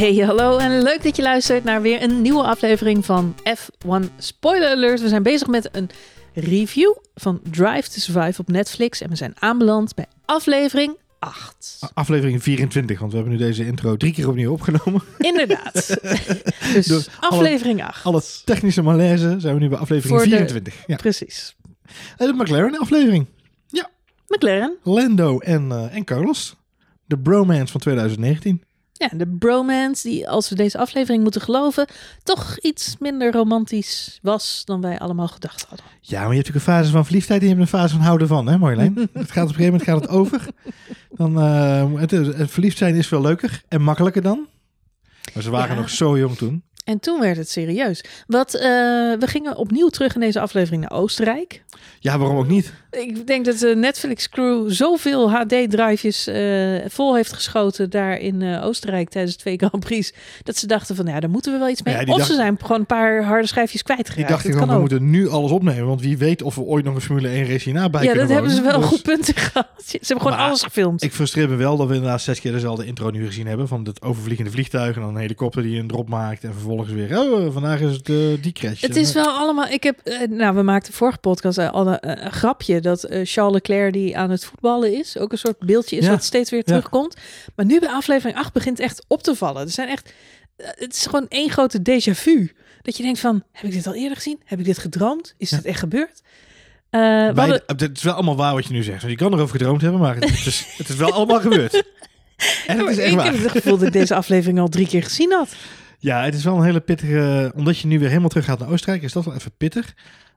Hey, hallo en leuk dat je luistert naar weer een nieuwe aflevering van F1 Spoiler Alert. We zijn bezig met een review van Drive to Survive op Netflix en we zijn aanbeland bij aflevering 8. Aflevering 24, want we hebben nu deze intro drie keer opnieuw opgenomen. Inderdaad. dus Door alle- aflevering 8. Alle technische malaise zijn we nu bij aflevering Voor de- 24. Ja. Precies. De McLaren aflevering. McLaren. Lando en, eh, en Carlos. De bromance van 2019. Ja, de bromance die, als we deze aflevering moeten geloven, toch iets minder romantisch was dan wij allemaal gedacht hadden. Ja, maar je hebt natuurlijk een fase van verliefdheid en je hebt een fase van houden van, hè Marjolein? het gaat op een gegeven moment gaat het over. Dan, eh, het, verliefd zijn is veel leuker en makkelijker dan. Maar ze waren Ja. nog zo jong toen. En toen werd het serieus. Wat, eh, we gingen opnieuw terug in deze aflevering naar Oostenrijk. Ja, waarom ook niet? Ik denk dat de Netflix-crew zoveel HD-drivejes eh, vol heeft geschoten daar in eh, Oostenrijk tijdens de twee Grand Prix. Dat ze dachten van, ja, daar moeten we wel iets mee. Ja, die of dacht- ze zijn gewoon een paar harde schijfjes Die kwijtgeraakt. dachten Dat gewoon, we ook. moeten nu alles opnemen. Want wie weet of we ooit nog een Formule 1 race bij Ja, kunnen dat hebben ze wel Dus- goed punten gehad. Ze hebben gewoon Maar alles gefilmd. Ik frustreer me wel dat we inderdaad zes keer dezelfde intro nu gezien hebben. Van het overvliegende vliegtuig en dan een helikopter die een drop maakt. En vervolgens weer, oh, vandaag is het eh, die crash. Het is wel allemaal. Ik heb. eh, nou, we maakten vorige podcast eh, al een, een grapje dat Charles Leclerc die aan het voetballen is, ook een soort beeldje is Ja. wat steeds weer Ja. terugkomt. Maar nu bij aflevering 8 begint echt op te vallen. Er zijn echt. Het is gewoon één grote déjà vu. Dat je denkt van, heb ik dit al eerder gezien? Heb ik dit gedroomd? Is het echt gebeurd? Wij- hadden- Het is wel allemaal waar wat je nu zegt. Je kan erover gedroomd hebben, maar het, is, het is wel allemaal gebeurd. En het is echt ik waar. heb het gevoel dat ik deze aflevering al drie keer gezien had. Ja, het is wel een hele pittige... Omdat je nu weer helemaal terug gaat naar Oostenrijk, is dat wel even pittig.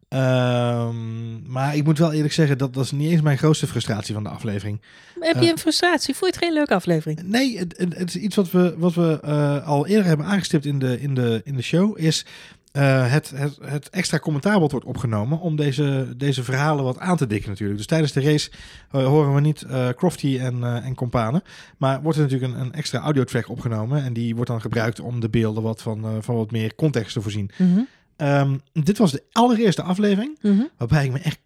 Ehm, maar ik moet wel eerlijk zeggen, dat, dat is niet eens mijn grootste frustratie van de aflevering. Heb je Eh. een frustratie? Vond je het geen leuke aflevering? Nee, het, het, het is iets wat we, wat we eh, al eerder hebben aangestipt in de, in de, in de show. Is eh, het, het, het extra commentaar wat wordt opgenomen om deze, deze verhalen wat aan te dikken natuurlijk. Dus tijdens de race eh, horen we niet eh, Crofty en, en companen. Maar wordt er natuurlijk een, een extra audiotrack opgenomen. En die wordt dan gebruikt om de beelden wat van, van wat meer context te voorzien. Mhm, Ehm, dit was de allereerste aflevering mhm. waarbij ik me echt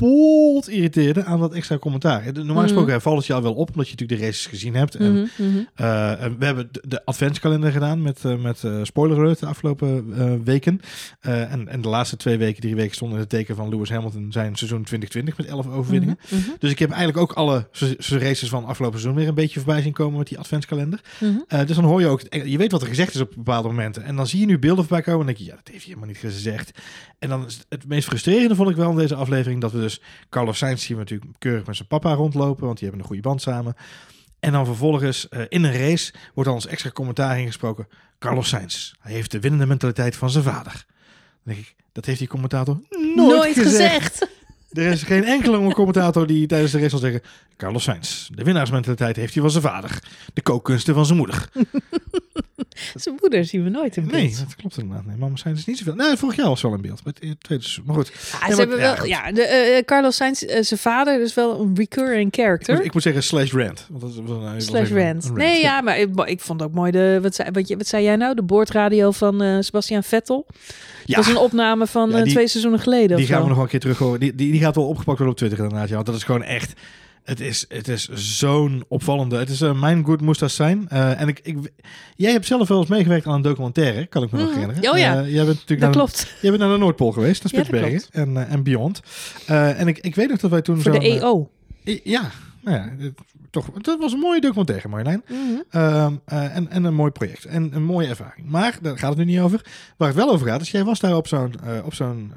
kapot irriteerde aan dat extra commentaar. Normaal gesproken Mhm. valt het je al wel op, omdat je natuurlijk de races gezien hebt. En Mhm, mhm. eh, en we hebben de, de adventskalender gedaan met, eh, met eh, spoiler alert de afgelopen weken. En, en de laatste twee weken, drie weken stonden in het teken van Lewis Hamilton zijn seizoen 2020 met 11 overwinningen. Dus ik heb eigenlijk ook alle races van afgelopen seizoen weer een beetje voorbij zien komen met die adventskalender. dus dan hoor je ook, je weet wat er gezegd is op bepaalde momenten. En dan zie je nu beelden voorbij komen en denk je, ja, dat heeft hij helemaal niet gezegd. En dan is het, het meest frustrerende vond ik wel in deze aflevering dat we dus Carlos Sainz zien we natuurlijk keurig met zijn papa rondlopen, want die hebben een goede band samen. En dan vervolgens eh, in een race wordt dan als extra commentaar ingesproken. Carlos Sainz, hij heeft de winnende mentaliteit van zijn vader. Dan denk ik, dat heeft die commentator nooit, Nooit gezegd. Er is geen enkele commentator die tijdens de race zal zeggen... Carlos Sainz, de winnaarsmentaliteit heeft hij van zijn vader. De kookkunsten van zijn moeder. Zijn moeder zien we nooit in beeld. Nee, dat klopt inderdaad. Nee, mama Sainz is niet zoveel. Nee, vorig jaar was wel in beeld. Maar, het- tweede seizoen. maar goed. Ja, Ja, ze maar- hebben wel, ja, de, eh, Carlos Sainz, eh, zijn vader, is wel een recurring Ik character. moet, ik moet zeggen slash rant. Want dat Slash rant. Nee, ja, maar ik, ik vond ook mooi de. Wat zei, wat, wat zei jij nou? De boordradio van eh Sebastian Vettel. Ja, Dat is een opname van Ja, eh, die- twee seizoenen geleden. die gaan we nog wel een keer terug horen. Die, die, die gaat wel opgepakt worden op Twitter inderdaad. Ja, want dat is gewoon echt... Het is, het is zo'n opvallende... Het is uh, Mijn Good moest dat zijn. Eh, en ik, ik, jij hebt zelf wel eens meegewerkt aan een documentaire, kan ik me nog Mhm. herinneren. Oh ja. Eh, jij bent natuurlijk Dat de- klopt. Jij bent naar de Noordpool geweest, naar Ja, Spitsbergen en, eh, en beyond. Eh, en ik, ik weet nog dat wij toen Voor de eh, EO. I- Ja, nou ja, dit- toch, dat was een mooie documentaire, Marjolein. Mhm. Ehm, eh, en, en een mooi project. En een mooie ervaring. Maar daar gaat het nu niet over. Waar het wel over gaat, is jij was daar op zo'n, eh, op zo'n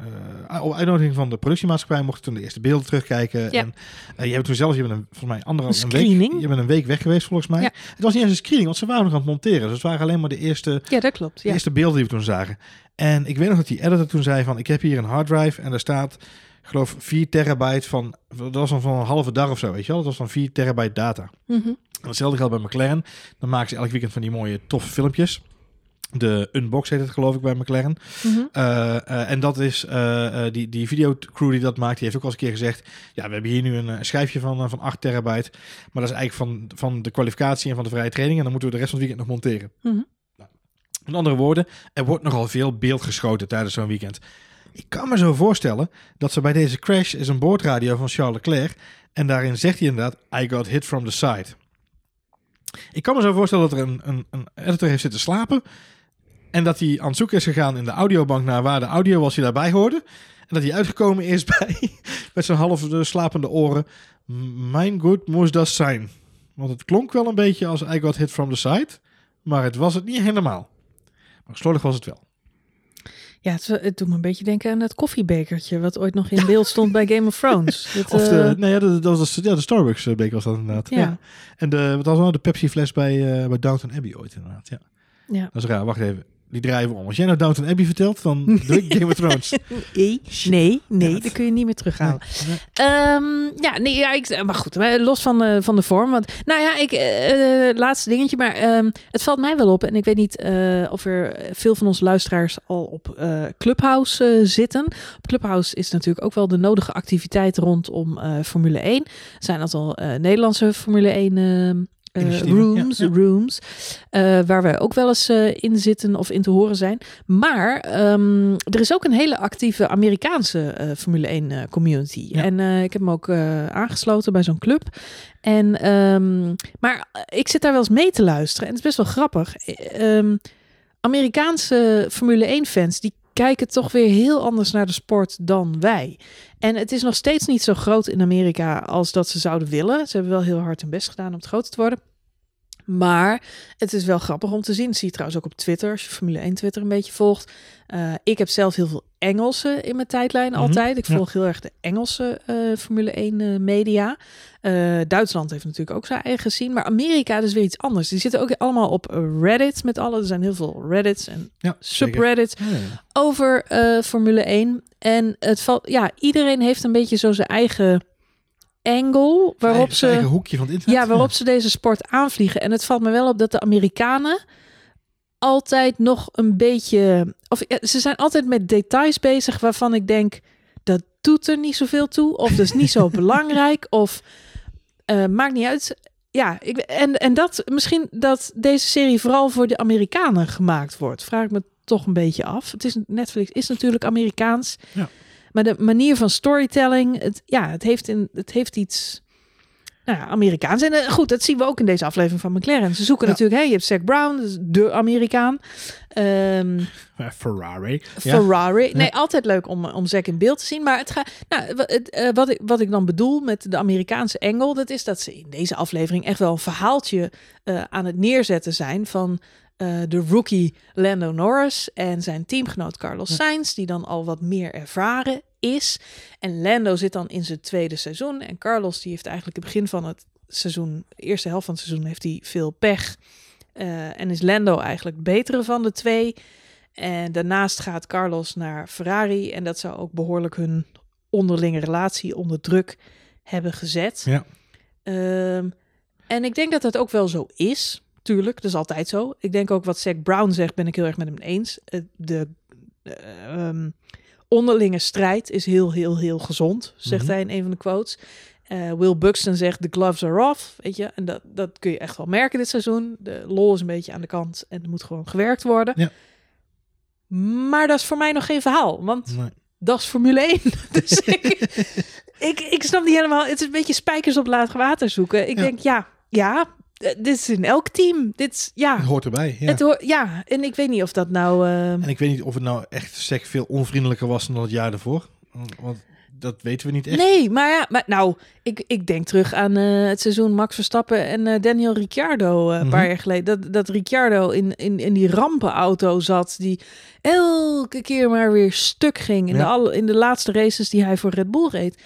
op uitnodiging van de productiemaatschappij. Mocht toen de eerste beelden terugkijken. Ja. En uh, je hebt toen zelf, je bent een, volgens mij anderhalf Een een week. screening. Je bent een week weg geweest volgens mij. Ja. Het was niet eens een screening, want ze waren nog aan het monteren. Dus het waren alleen maar de eerste Ja, dat klopt. de eerste beelden die we toen zagen. En ik weet nog dat die editor toen zei van... ik heb hier een harddrive en daar staat... ik geloof 4 terabyte van... dat was dan van een halve dag of zo, weet je wel? Dat was van 4 terabyte data. Mhm. En hetzelfde geldt bij McLaren. Dan maken ze elk weekend van die mooie toffe filmpjes. De Unbox heet het geloof ik bij McLaren. Mhm. Eh, eh, en dat is eh, die, die videocrew die dat maakt, die heeft ook al eens een keer gezegd: Ja, we hebben hier nu een schijfje van, van 8 terabyte. Maar dat is eigenlijk van, van de kwalificatie en van de vrije training. En dan moeten we de rest van het weekend nog monteren. Met andere woorden, er wordt nogal veel beeld geschoten tijdens zo'n weekend. Ik kan me zo voorstellen dat ze bij deze crash is een boordradio van Charles Leclerc. En daarin zegt hij inderdaad: I got hit from the side. Ik kan me zo voorstellen dat er een, een, een editor heeft zitten slapen. En dat hij aan het zoeken is gegaan in de audiobank naar waar de audio was die daarbij hoorde. En dat hij uitgekomen is bij, met zijn half de slapende oren. Mijn good moest dat zijn. Want het klonk wel een beetje als I got hit from the side. Maar het was het niet helemaal. Maar slordig was het wel. Ja, het, het doet me een beetje denken aan het koffiebekertje... wat ooit nog in beeld stond bij Game of Thrones. Dat, Of de, eh, nee, ja, dat, dat was de, ja, de Starbucks eh, beker was dat inderdaad. Ja. En de, wat was nou de Pepsi fles bij, eh bij Downton Abbey ooit inderdaad. Ja. ja. Dat is raar. Wacht even. Die draaien we om. Als jij nou Downton Abbey vertelt, dan doe ik Game of Thrones. Nee, nee, nee, dat kun je niet meer terughalen. Nee. Ehm, ja, nee, ja, ik, maar goed, los van, de van de vorm. Want, nou ja, ik, eh, eh, laatste dingetje, maar ehm, het valt mij wel op. En ik weet niet eh, of er veel van onze luisteraars al op eh, Clubhouse eh, zitten. Op Clubhouse is natuurlijk ook wel de nodige activiteit rondom eh, Formule 1. Er zijn een aantal eh, Nederlandse Formule 1 eh, rooms, ja, ja. rooms eh, waar wij ook wel eens eh, in zitten of in te horen zijn. Maar ehm, er is ook een hele actieve Amerikaanse Formule 1 eh, community. Ja. En ik heb me ook aangesloten bij zo'n club. En, ehm, maar ik zit daar wel eens mee te luisteren. En het is best wel grappig. Eh, ehm, Amerikaanse Formule 1 fans die kijken toch weer heel anders naar de sport dan wij. En het is nog steeds niet zo groot in Amerika als dat ze zouden willen. Ze hebben wel heel hard hun best gedaan om het groter te worden. Maar het is wel grappig om te zien. Dat zie je trouwens ook op Twitter, als je Formule 1 Twitter een beetje volgt. Eh, ik heb zelf heel veel Engelse in mijn tijdlijn Mhm, altijd. Ik ja. volg heel erg de Engelse eh, Formule 1 eh, media. Duitsland heeft natuurlijk ook zijn eigen scene. Maar Amerika is weer iets anders. Die zitten ook allemaal op Reddit met alle. Er zijn heel veel Reddits en Ja, subreddits Ja, over Formule 1. En het valt, ja, iedereen heeft een beetje zo zijn eigen angle waarop Eigen- ze, hoekje van het internet. ja, waarop ze deze sport aanvliegen. En het valt me wel op dat de Amerikanen altijd nog een beetje, of ze zijn altijd met details bezig waarvan ik denk dat doet er niet zoveel toe, of dat is niet zo belangrijk, of eh, maakt niet uit. Ja, ik, en, en dat misschien dat deze serie vooral voor de Amerikanen gemaakt wordt, vraag ik me toch een beetje af. Het is Netflix is natuurlijk Amerikaans, Ja. Maar de manier van storytelling, het, ja, het heeft, in, het heeft iets. Nou ja, Amerikaans. En eh, goed, dat zien we ook in deze aflevering van McLaren. Ze zoeken Ja. natuurlijk, hey, je hebt Zac Brown, dus de Amerikaan. Ehm, Ferrari. Ferrari. Ja. Nee, altijd leuk om, om Zack in beeld te zien. Maar het gaat. Nou, het, eh, wat, ik, wat ik dan bedoel met de Amerikaanse engel, dat is dat ze in deze aflevering echt wel een verhaaltje eh, aan het neerzetten zijn van eh, de rookie Lando Norris en zijn teamgenoot Carlos. Sainz, die dan al wat meer ervaren is. En Lando zit dan in zijn tweede seizoen. En Carlos die heeft eigenlijk het begin van het seizoen, de eerste helft van het seizoen, heeft hij veel pech. Eh, en is Lando eigenlijk betere van de twee. En daarnaast gaat Carlos naar Ferrari. En dat zou ook behoorlijk hun onderlinge relatie onder druk hebben gezet. Ja. Ehm, en ik denk dat dat ook wel zo is. Tuurlijk, dat is altijd zo. Ik denk ook wat Zack Brown zegt, ben ik heel erg met hem eens. Eh, De eh, ehm, onderlinge strijd is heel, heel, heel gezond, zegt Mhm. hij in een van de quotes. Eh, Will Buxton zegt, the gloves are off, weet je. En dat, dat kun je echt wel merken dit seizoen. De lol is een beetje aan de kant en er moet gewoon gewerkt worden. Ja. Maar dat is voor mij nog geen verhaal, want Nee. dat is Formule 1. dus ik, ik, ik snap niet helemaal. Het is een beetje spijkers op laag water zoeken. Ik Ja. denk, ja, ja, dit is in elk team. Dit is, ja, Het hoort erbij. Ja. het hoort, ja. En ik weet niet of dat nou... eh, En ik weet niet of het nou echt sec veel onvriendelijker was dan het jaar ervoor. Want dat weten we niet echt. Nee, maar ja, maar nou, ik, ik denk terug aan eh, het seizoen Max Verstappen en eh, Daniel Ricciardo eh, een paar Mhm. jaar geleden. Dat, dat Ricciardo in, in, in die rampenauto zat, die elke keer maar weer stuk ging in, de, alle, in de laatste races die hij voor Red Bull reed.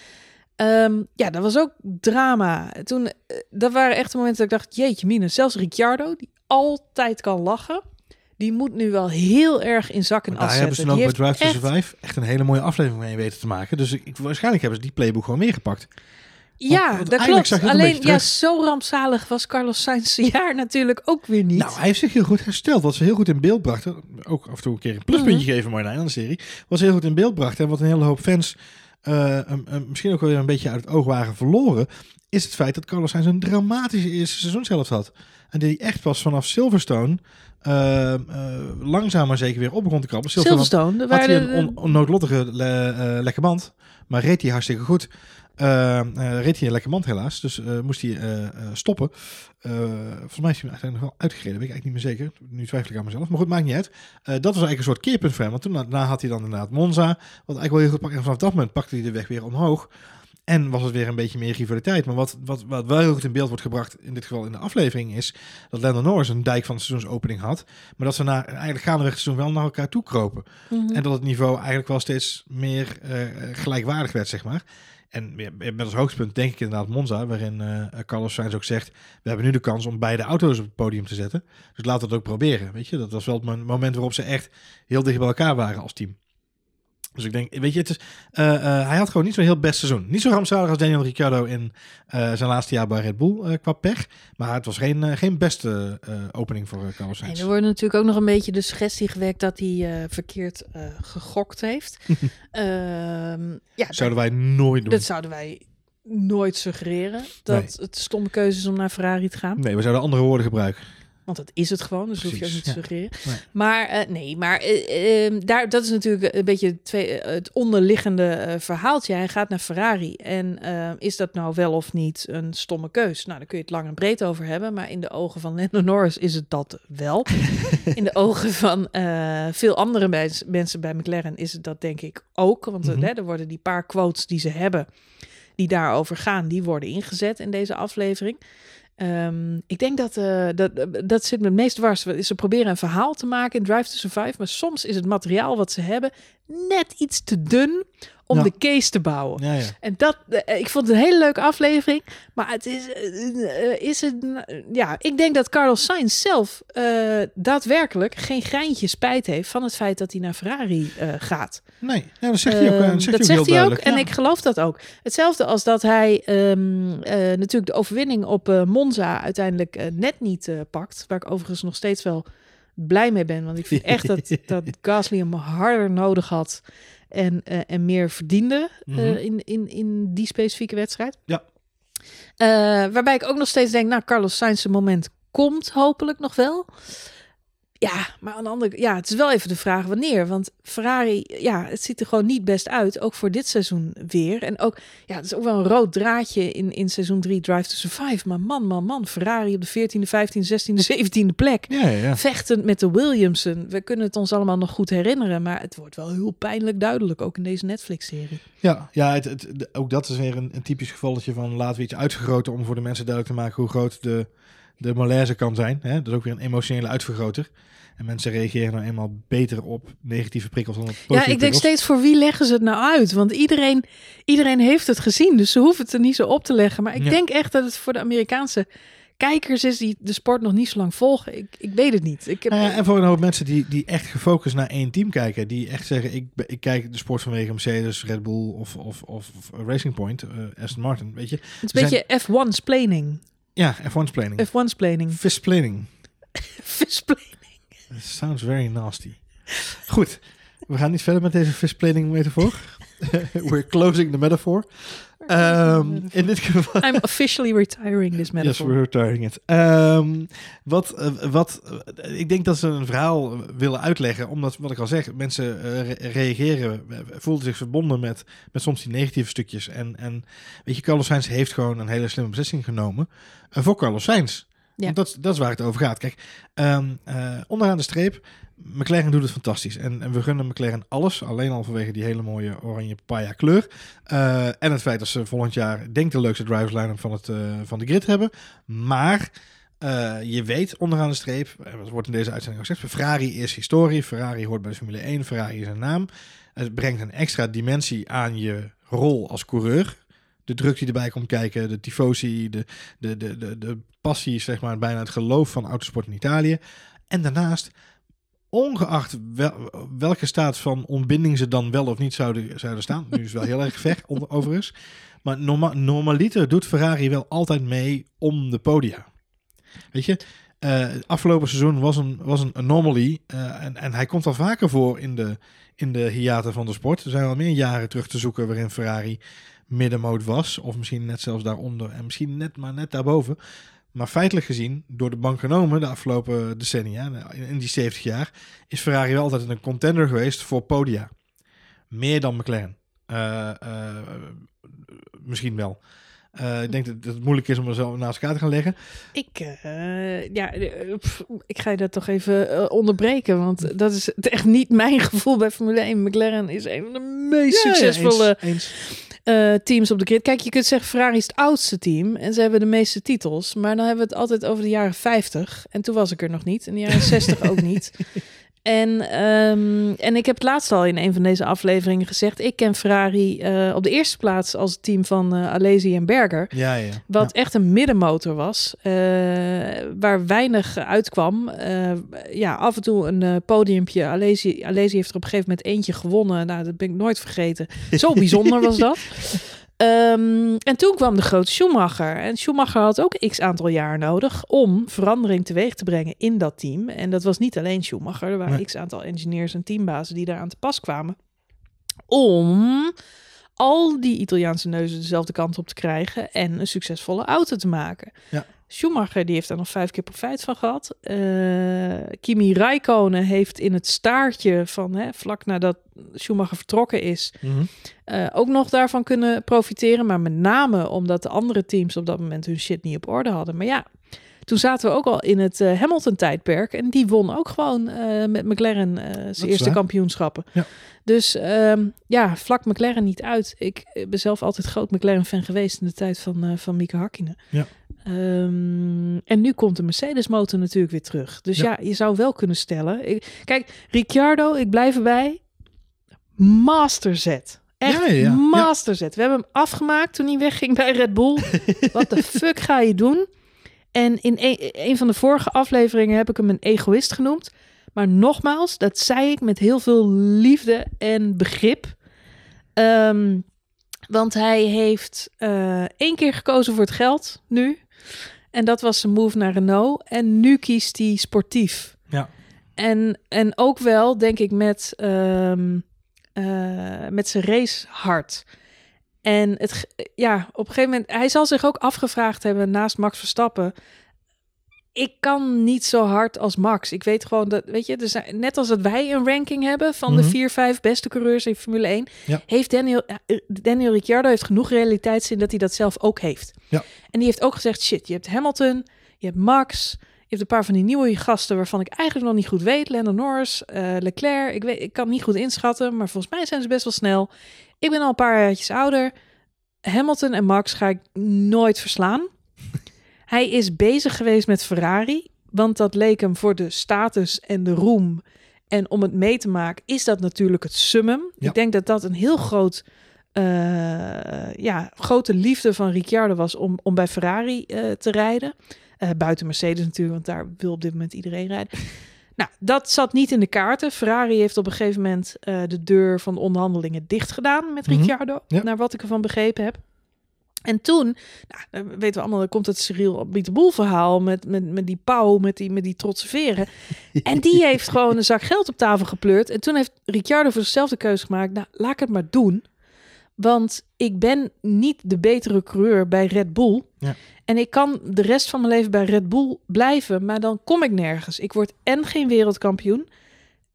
Ehm, ja, dat was ook drama. Toen, eh, dat waren echt de momenten dat ik dacht, jeetje mine, zelfs Ricciardo, die altijd kan lachen, die moet nu wel heel erg in zak en Maar daar hebben ze dan ook bij Drive to Survive echt een hele mooie aflevering mee weten te maken. Dus ik, waarschijnlijk hebben ze die playbook gewoon meegepakt. Ja, want dat klopt. Alleen, ja, zo rampzalig was Carlos Sainz jaar natuurlijk ook weer niet. Nou, hij heeft zich heel goed hersteld. Wat ze heel goed in beeld brachten. Ook af en toe een keer een pluspuntje Mhm. geven, Marjolein, aan de serie. Wat ze heel goed in beeld brachten. En wat een hele hoop fans misschien ook wel weer een beetje uit het oog waren verloren. Is het feit dat Carlos Sainz een dramatische eerste seizoenshelft had. En die echt pas vanaf Silverstone eh, eh, langzaam maar zeker weer op begon te krabben. Silverstone Silverstone, had hij een on- onnoodlottige le- eh, lekke band. Maar reed hij hartstikke goed. Uh, reed hij een lekker mand helaas, dus moest hij stoppen. volgens mij is hij uiteindelijk nog wel uitgereden, weet ik eigenlijk niet meer zeker. Nu twijfel ik aan mezelf, maar goed, maakt niet uit. dat was eigenlijk een soort keerpunt voor hem, want toen daarna had hij dan inderdaad Monza, wat eigenlijk wel heel goed pakte. En vanaf dat moment pakte hij de weg weer omhoog. En was het weer een beetje meer rivaliteit. Maar wat, wat, wat wel heel goed in beeld wordt gebracht, in dit geval in de aflevering, is dat Lando Norris een dijk van de seizoensopening had. Maar dat ze na, eigenlijk gaandeweg het seizoen wel naar elkaar toe kropen. Mhm. En dat het niveau eigenlijk wel steeds meer uh, gelijkwaardig werd, zeg maar. En met als hoogtepunt denk ik inderdaad Monza, waarin uh, Carlos Sainz ook zegt... we hebben nu de kans om beide auto's op het podium te zetten. Dus laten we het ook proberen, weet je. Dat was wel het moment waarop ze echt heel dicht bij elkaar waren als team. Dus ik denk, weet je, het is, uh, uh, hij had gewoon niet zo'n heel best seizoen. Niet zo rampzalig als Daniel Ricciardo in uh, zijn laatste jaar bij Red Bull qua pech. Maar het was geen, geen beste opening voor Carlos Sainz. En er wordt natuurlijk ook nog een beetje de suggestie gewekt dat hij verkeerd gegokt heeft. Ehm, ja, zouden wij nooit doen. Dat zouden wij nooit suggereren. Dat nee. het stomme keuze is om naar Ferrari te gaan. Nee, we zouden andere woorden gebruiken. Want dat is het gewoon, dus Precies, hoef je ook niet te ja. suggereren. Nee. Maar uh, nee, maar uh, uh, daar, dat is natuurlijk een beetje twee, het onderliggende verhaaltje. Hij gaat naar Ferrari. En is dat nou wel of niet een stomme keus? Nou, daar kun je het lang en breed over hebben. Maar in de ogen van Lando Norris is het dat wel. in de ogen van veel andere mens, mensen bij McLaren is het dat denk ik ook. Want Mhm. hè, er worden die paar quotes die ze hebben, die daarover gaan, die worden ingezet in deze aflevering. Um, ik denk dat, uh, dat dat zit me het meest dwars. Ze proberen een verhaal te maken in Drive to Survive, maar soms is het materiaal wat ze hebben net iets te dun om Ja. de case te bouwen. Ja, ja. En dat, uh, ik vond het een hele leuke aflevering, maar het is, uh, is het, ja, ik denk dat Carlos Sainz zelf daadwerkelijk geen greintje spijt heeft van het feit dat hij naar Ferrari gaat. Nee, ja, dat zegt hij ook, uh, dat zegt dat hij ook, zegt heel hij ook duidelijk. en ik geloof dat ook. Hetzelfde als dat hij um, uh, natuurlijk de overwinning op Monza uiteindelijk net niet pakt. Waar ik overigens nog steeds wel blij mee ben. Want ik vind echt dat, dat Gasly hem harder nodig had en, uh, en meer verdiende Mm -hmm. in, in, in die specifieke wedstrijd. Ja. Uh, waarbij ik ook nog steeds denk, nou, Carlos Sainz moment komt hopelijk nog wel. Ja, maar aan de andere ja, het is wel even de vraag wanneer. Want Ferrari, ja, het ziet er gewoon niet best uit. Ook voor dit seizoen weer. En ook, ja, het is ook wel een rood draadje in, in seizoen 3 Drive to Survive. Maar man, man, man. Ferrari op de 14e, 15e, 16e, 17e plek. Ja, ja. Vechtend met de Williamson. We kunnen het ons allemaal nog goed herinneren. Maar het wordt wel heel pijnlijk duidelijk. Ook in deze Netflix-serie. Ja, ja het, het, ook dat is weer een, een typisch gevalletje van laten we iets uitvergroten om voor de mensen duidelijk te maken hoe groot de, de malaise kan zijn. Hè? Dat is ook weer een emotionele uitvergroter. En mensen reageren nou eenmaal beter op negatieve prikkels dan op positieve Ja, ik denk prikkels. steeds voor wie leggen ze het nou uit? Want iedereen, iedereen heeft het gezien. Dus ze hoeven het er niet zo op te leggen. Maar ik Ja. denk echt dat het voor de Amerikaanse kijkers is die de sport nog niet zo lang volgen. Ik, ik weet het niet. Ik heb, Nou ja, en voor een hoop mensen die, die echt gefocust naar één team kijken. Die echt zeggen, ik, ik kijk de sport vanwege Mercedes, Red Bull of, of, of, Racing Point, eh, Aston Martin, weet je. het is een beetje F1's planning. Ja, F1's planning. F1's planning. Fist planning. Visplanning. Sounds very nasty. Goed, we gaan niet verder met deze fist planning metafoor. We're closing the metaphor. Ehm, in dit geval... I'm officially retiring this Yes, metaphor. we're retiring it. Ehm, wat, eh, wat, eh, ik denk dat ze een verhaal willen uitleggen, omdat, wat ik al zeg, mensen eh, re- reageren, voelen zich verbonden met, met soms die negatieve stukjes. En, en weet je, Carlos Sainz heeft gewoon een hele slimme beslissing genomen voor Carlos Sainz. Dat, dat is waar het over gaat. Kijk, ehm, eh, onderaan de streep, McLaren doet het fantastisch. En, en we gunnen McLaren alles, alleen al vanwege die hele mooie oranje papaya kleur. Eh, en het feit dat ze volgend jaar, denk de leukste drivers line-up van, het, eh, van de grid hebben. Maar je weet onderaan de streep, dat wordt in deze uitzending ook gezegd, Ferrari is historie, Ferrari hoort bij de Formule 1, Ferrari is een naam. Het brengt een extra dimensie aan je rol als coureur. De druk die erbij komt kijken, de tifosi, de, de, de, de, de passie, zeg maar, bijna het geloof van autosport in Italië. En daarnaast, ongeacht wel, welke staat van ontbinding ze dan wel of niet zouden, zouden staan. Nu is wel heel erg ver, overigens. Maar norma normaliter doet Ferrari wel altijd mee om de podia. Weet je, het afgelopen seizoen was een, was een anomaly. eh, en, en hij komt al vaker voor in de, in de hiaten van de sport. Er zijn al meer jaren terug te zoeken waarin Ferrari middenmoot was. Of misschien net zelfs daaronder. En misschien net maar net daarboven. Maar feitelijk gezien, door de bank genomen de afgelopen decennia, in die 70 jaar, is Ferrari wel altijd een contender geweest voor podia. Meer dan McLaren. Eh, eh, misschien wel. Uh, ik denk dat, het moeilijk is om er zo naast elkaar te gaan leggen. Ik, uh, ja, pff, ik ga je dat toch even uh, onderbreken, want dat is echt niet mijn gevoel bij Formule 1. McLaren is een van de meest ja, succesvolle ja, eens, eens. Teams op de grid. Kijk, je kunt zeggen Ferrari is het oudste team en ze hebben de meeste titels. Maar dan hebben we het altijd over de jaren 50. En toen was ik er nog niet. En de jaren 60 ook niet. En, um, en ik heb het laatst al in een van deze afleveringen gezegd. Ik ken Ferrari uh, op de eerste plaats als het team van uh, Alesi en Berger. Ja, ja. Wat ja. echt een middenmotor was. Uh, waar weinig uitkwam. ja, af en toe een podiumpje. Alesi, Alesi heeft er op een gegeven moment eentje gewonnen. Nou, dat ben ik nooit vergeten. Zo bijzonder was dat. Um, en toen kwam de grote Schumacher. En Schumacher had ook x aantal jaar nodig om verandering teweeg te brengen in dat team. En dat was niet alleen Schumacher. Er waren nee. x aantal engineers en teambazen die daaraan te pas kwamen. Om al die Italiaanse neuzen dezelfde kant op te krijgen en een succesvolle auto te maken. Ja. Schumacher die heeft daar nog vijf keer profijt van gehad. Uh, Kimi Räikkönen heeft in het staartje van hè, vlak nadat Schumacher vertrokken is, mm -hmm. uh, ook nog daarvan kunnen profiteren. Maar met name omdat de andere teams op dat moment hun shit niet op orde hadden. Maar ja, toen zaten we ook al in het uh, Hamilton-tijdperk. En die won ook gewoon met McLaren zijn eerste waar. kampioenschappen. Ja. Dus um, ja, vlak McLaren niet uit. Ik ben zelf altijd groot McLaren-fan geweest in de tijd van, van Mieke Hakkinen. Ja. Um, en nu komt de Mercedes-motor natuurlijk weer terug. Dus ja. ja, je zou wel kunnen stellen. Ik, kijk, Ricciardo, ik blijf erbij. Masterzet. Echt ja, ja, masterzet. We hebben hem afgemaakt toen hij wegging bij Red Bull. Wat de fuck ga je doen? En in een, een, van de vorige afleveringen heb ik hem een egoïst genoemd. Maar nogmaals, dat zei ik met heel veel liefde en begrip. Um, want hij heeft uh, één keer gekozen voor het geld nu. En dat was zijn move naar Renault. En nu kiest hij sportief. Ja. En, en ook wel, denk ik, met, um, uh, met zijn racehart. En het, ja, op een gegeven moment, hij zal zich ook afgevraagd hebben naast Max Verstappen. Ik kan niet zo hard als Max. Ik weet gewoon dat, weet je, er net als dat wij een ranking hebben van Mhm. de vier, vijf beste coureurs in Formule 1, Ja. heeft Daniel, eh, Daniel Ricciardo heeft genoeg realiteitszin dat hij dat zelf ook heeft. Ja. En die heeft ook gezegd, shit, je hebt Hamilton, je hebt Max, je hebt een paar van die nieuwe gasten waarvan ik eigenlijk nog niet goed weet. Lando Norris, uh, Leclerc, ik, weet, ik kan niet goed inschatten, maar volgens mij zijn ze best wel snel. Ik ben al een paar jaartjes ouder. Hamilton en Max ga ik nooit verslaan. Hij is bezig geweest met Ferrari, want dat leek hem voor de status en de roem. En om het mee te maken, is dat natuurlijk het summum. Ja. Ik denk dat dat een heel groot, uh, ja, grote liefde van Ricciardo was om, om bij Ferrari uh, te rijden. Uh, buiten Mercedes natuurlijk, want daar wil op dit moment iedereen rijden. Nou, dat zat niet in de kaarten. Ferrari heeft op een gegeven moment de deur van de onderhandelingen dicht gedaan met Ricciardo, mm -hmm. ja. naar wat ik ervan begrepen heb. En toen, nou, weten we allemaal, dan komt het Cyril Bieteboel verhaal met, met, met die pauw, met die, met die trotse veren. En die heeft gewoon een zak geld op tafel gepleurd. En toen heeft Ricciardo voor zichzelf de keuze gemaakt, nou, laat ik het maar doen. Want ik ben niet de betere coureur bij Red Bull. Ja. En ik kan de rest van mijn leven bij Red Bull blijven, maar dan kom ik nergens. Ik word en geen wereldkampioen.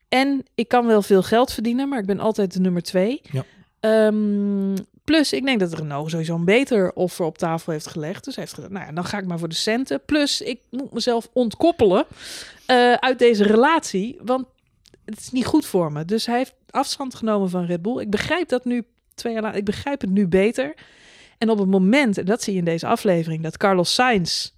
En ik kan wel veel geld verdienen, maar ik ben altijd de nummer twee. Ja. Um, plus, ik denk dat Renault sowieso een beter offer op tafel heeft gelegd. Dus hij heeft gezegd, nou ja, dan ga ik maar voor de centen. Plus, ik moet mezelf ontkoppelen uh, uit deze relatie, want het is niet goed voor me. Dus hij heeft afstand genomen van Red Bull. Ik begrijp dat nu twee jaar later. Ik begrijp het nu beter. En op het moment, en dat zie je in deze aflevering, dat Carlos Sainz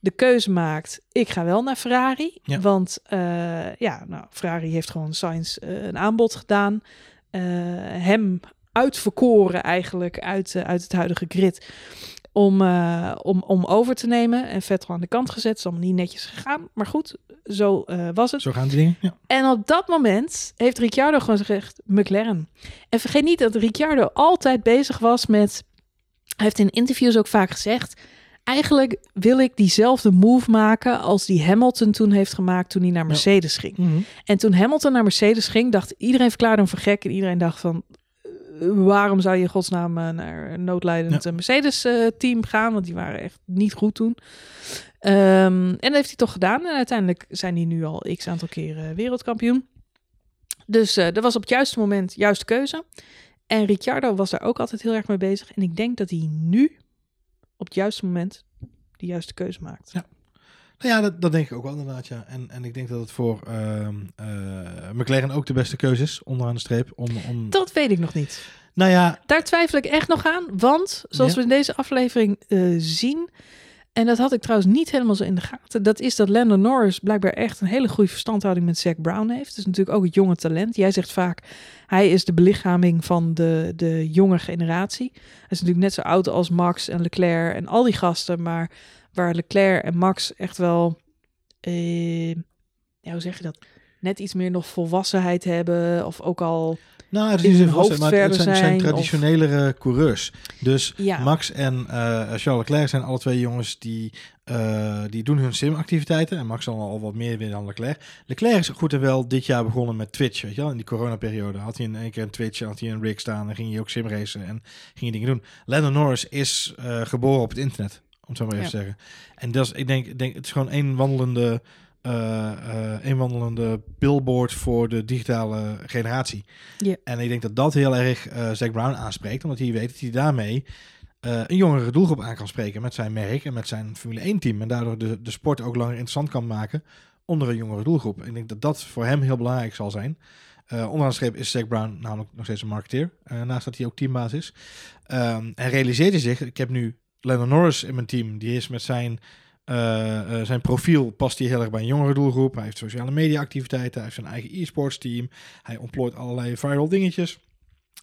de keuze maakt, ik ga wel naar Ferrari. Ja. Want uh, ja, nou, Ferrari heeft gewoon Sainz uh, een aanbod gedaan. Uh, hem uitverkoren eigenlijk uit, uit het huidige grid. Om, om, om over te nemen. En Vettel aan de kant gezet. is allemaal niet netjes gegaan. Maar goed, zo was het. Zo gaan die dingen, ja. En op dat moment heeft Ricciardo gewoon gezegd, McLaren. En vergeet niet dat Ricciardo altijd bezig was met... Hij heeft in interviews ook vaak gezegd... Eigenlijk wil ik diezelfde move maken als die Hamilton toen heeft gemaakt toen hij naar Mercedes ja. ging. Mm -hmm. En toen Hamilton naar Mercedes ging, dacht iedereen verklaarde hem voor gek. En iedereen dacht van, waarom zou je in godsnaam uh, naar een noodlijdend ja. Mercedes-team uh, gaan? Want die waren echt niet goed toen. Um, en dat heeft hij toch gedaan. En uiteindelijk zijn die nu al x aantal keren wereldkampioen. Dus uh, dat was op het juiste moment juiste keuze. En Ricciardo was daar ook altijd heel erg mee bezig. En ik denk dat hij nu op het juiste moment de juiste keuze maakt. Ja. Nou ja, dat, dat denk ik ook wel inderdaad, ja. En, en ik denk dat het voor eh, McLaren ook de beste keuze is, onderaan de streep. Om, om... Dat weet ik nog niet. Nou ja, Daar twijfel ik echt nog aan. Want zoals Ja. we in deze aflevering eh, zien. En dat had ik trouwens niet helemaal zo in de gaten. Dat is dat Lando Norris blijkbaar echt een hele goede verstandhouding met Zac Brown heeft. Is natuurlijk ook het jonge talent. Jij zegt vaak, hij is de belichaming van de, de jonge generatie. Hij is natuurlijk net zo oud als Max en Leclerc en al die gasten. Maar waar Leclerc en Max echt wel, eh, ja, hoe zeg je dat? Net iets meer nog volwassenheid hebben. Of ook al, nou, het is vast, hoofd maar het zijn, zijn of- traditionelere coureurs. Dus ja. Max en eh, Charles Leclerc zijn alle twee jongens die, eh, die doen hun simactiviteiten. En Max zal al wat meer winnen dan Leclerc. Leclerc is goed en wel dit jaar begonnen met Twitch. Weet je wel? In die coronaperiode had hij in één keer een Twitch, had hij een rig staan en ging hij ook simracen en ging hij dingen doen. Lando Norris is eh, geboren op het internet, om het zo maar even te zeggen. En dat is, ik denk, ik denk, het is gewoon een wandelende, eh, eh, een wandelende billboard voor de digitale generatie. Ja. En ik denk dat dat heel erg eh Zac Brown aanspreekt, omdat hij weet dat hij daarmee eh, een jongere doelgroep aan kan spreken met zijn merk en met zijn Formule 1 team. En daardoor de, de sport ook langer interessant kan maken onder een jongere doelgroep. Ik denk dat dat voor hem heel belangrijk zal zijn. Eh onderaan de streep is Zac Brown namelijk nog steeds een marketeer. eh, naast dat hij ook teambaas is. Ehm, en realiseert hij zich, ik heb nu Lennon Norris in mijn team. Die is met zijn, eh, eh, zijn profiel, past hij heel erg bij een jongere doelgroep. Hij heeft sociale media activiteiten, hij heeft zijn eigen e-sports team. Hij ontplooit allerlei viral dingetjes.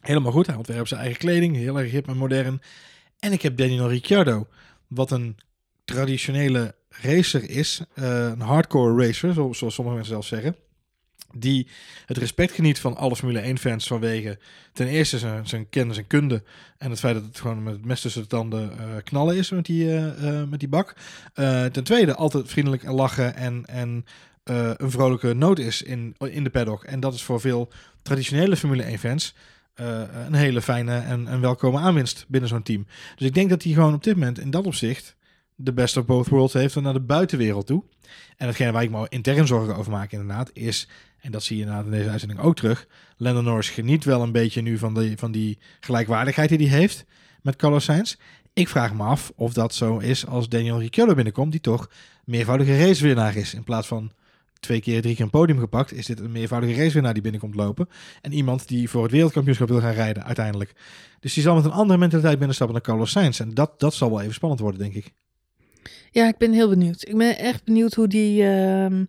Helemaal goed, hij ontwerpt zijn eigen kleding, heel erg hip en modern. En ik heb Daniel Ricciardo, wat een traditionele racer is, eh, een hardcore racer, zo- zoals sommige mensen zelf zeggen, die het respect geniet van alle Formule 1-fans vanwege ten eerste zijn, zijn kennis en kunde en het feit dat het gewoon met het mes tussen de tanden eh, knallen is met die, eh, eh, met die bak. Ten tweede altijd vriendelijk en lachen en, en een vrolijke noot is in, in de paddock. En dat is voor veel traditionele Formule 1-fans eh, een hele fijne en, en welkome aanwinst binnen zo'n team. Dus ik denk dat hij gewoon op dit moment in dat opzicht de best of both worlds heeft naar de buitenwereld toe. En hetgene waar ik me intern zorgen over maak inderdaad is, en dat zie je in deze uitzending ook terug, Lando Norris geniet wel een beetje nu van die, van die gelijkwaardigheid die hij heeft met Carlos Sainz. Ik vraag me af of dat zo is als Daniel Ricciardo binnenkomt, die toch meervoudige racewinnaar is. In plaats van twee keer, drie keer een podium gepakt, is dit een meervoudige racewinnaar die binnenkomt lopen. En iemand die voor het wereldkampioenschap wil gaan rijden uiteindelijk. Dus die zal met een andere mentaliteit binnenstappen dan Carlos Sainz. En dat, dat zal wel even spannend worden, denk ik. Ja, ik ben heel benieuwd. Ik ben echt benieuwd hoe die, ehm,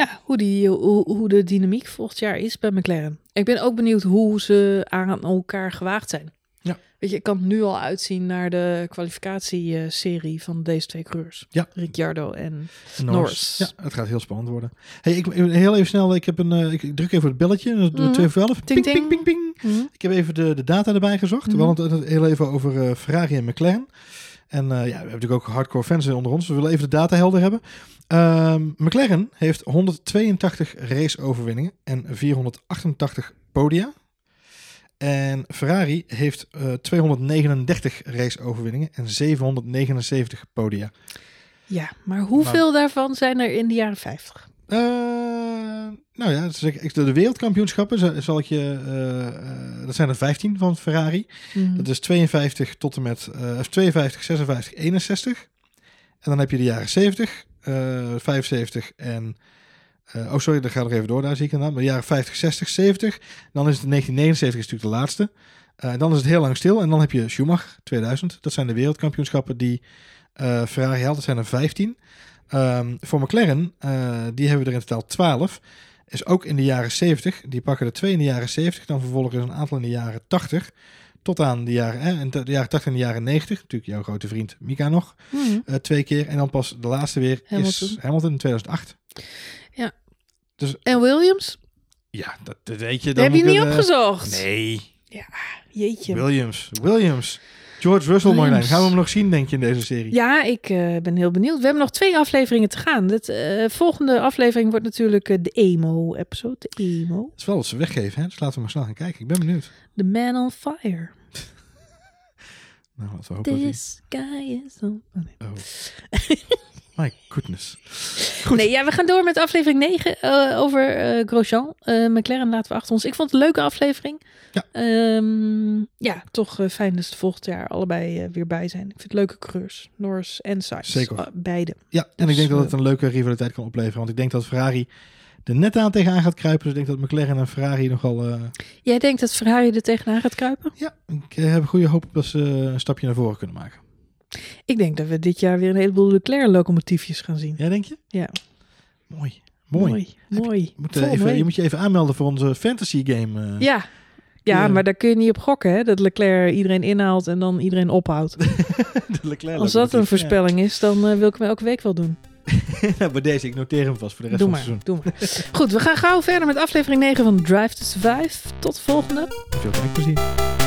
ja, hoe die, hoe, hoe de dynamiek volgend jaar is bij McLaren. Ik ben ook benieuwd hoe ze aan elkaar gewaagd zijn. Ja. Weet je, ik kan het nu al uitzien naar de kwalificatieserie van deze twee coureurs. Ja. Ricciardo en Norris. Ja, het gaat heel spannend worden. Hey, ik, heel even snel, ik, heb een, eh, ik druk even het belletje. We Mhm. 2 voor 11. Ting, Ping, ping, ping, ping. Ik heb even de, de data erbij gezocht. Mhm. We hadden het heel even over eh, Ferrari en McLaren. En eh, ja, we hebben natuurlijk ook hardcore fans onder ons. We willen even de data helder hebben. Ehm, McLaren heeft 182 raceoverwinningen en 488 podia. En Ferrari heeft eh 239 raceoverwinningen en 779 podia. Ja, maar hoeveel daarvan zijn er in de jaren 50? Eh, nou ja, ik, ik- de wereldkampioenschappen zal, ik je. eh, eh, dat zijn er 15 van Ferrari. Mhm. Dat is 52 tot en met eh, 52, 56, 61. En dan heb je de jaren 70, eh 75 en. eh, oh, sorry, dat gaat nog even door. Daar zie ik inderdaad. Maar de jaren 50, 60, 70. Dan is het 1979 is natuurlijk de laatste. Eh, dan is het heel lang stil. En dan heb je Schumacher 2000. Dat zijn de wereldkampioenschappen die eh, Ferrari haalt. Dat zijn er 15. Ehm, voor McLaren, eh, die hebben we er in totaal 12. Is ook in de jaren 70. Die pakken er twee in de jaren 70. Dan vervolgens een aantal in de jaren 80. Tot aan de jaren, in de jaren 80 en de jaren 90. Natuurlijk jouw grote vriend Mika nog. Mhm. eh, twee keer. En dan pas de laatste weer is Hamilton. Hamilton in 2008. En Williams? Ja, dat, dat weet je. Dat Dan heb je niet eh, opgezocht. Nee. Jeetje. Williams. Williams. George Russell, Marjolein. Gaan we hem nog zien, denk je, in deze serie? Ja, ik eh, ben heel benieuwd. We hebben nog twee afleveringen te gaan. De volgende aflevering wordt natuurlijk eh, de emo-episode. De emo. Het is wel wat ze weggeven, hè? Dus laten we maar snel gaan kijken. Ik ben benieuwd. The Man on Fire. Nou, laten we hopen dat die- This guy is on... Oh, nee. Oh. My goodness. Goed. Nee, ja, we gaan door met aflevering 9 eh, over eh, Grosjean. Eh, McLaren laten we achter ons. Ik vond het een leuke aflevering. Ja. Ehm, ja, toch fijn dat ze volgend jaar allebei weer bij zijn. Ik vind het leuke coureurs. Norris en Sainz. Zeker. Uh, beide. Ja, en ik Dus, denk dat het een leuke rivaliteit kan opleveren. Want ik denk dat Ferrari er net aan tegenaan gaat kruipen. Dus ik denk dat McLaren en Ferrari nogal... Jij denkt dat Ferrari er tegenaan gaat kruipen? ja, ik heb goede hoop dat ze een stapje naar voren kunnen maken. Ik denk dat we dit jaar weer een heleboel Leclerc-locomotiefjes gaan zien. Ja, denk je? Ja. Mooi. Mooi. Mooi. moet, eh, even, je moet je even aanmelden voor onze fantasy game. eh. Ja. Ja, maar daar kun je niet op gokken, hè? Dat Leclerc iedereen inhaalt en dan iedereen ophoudt. Als dat een voorspelling is, dan eh, wil ik hem elke week wel doen. Nou, bij deze, ik noteer hem vast voor de rest Doe van maar, het doe maar. Goed, we gaan gauw verder met aflevering 9 van Drive to Survive. Tot de volgende. seizoen. Veel kijkplezier.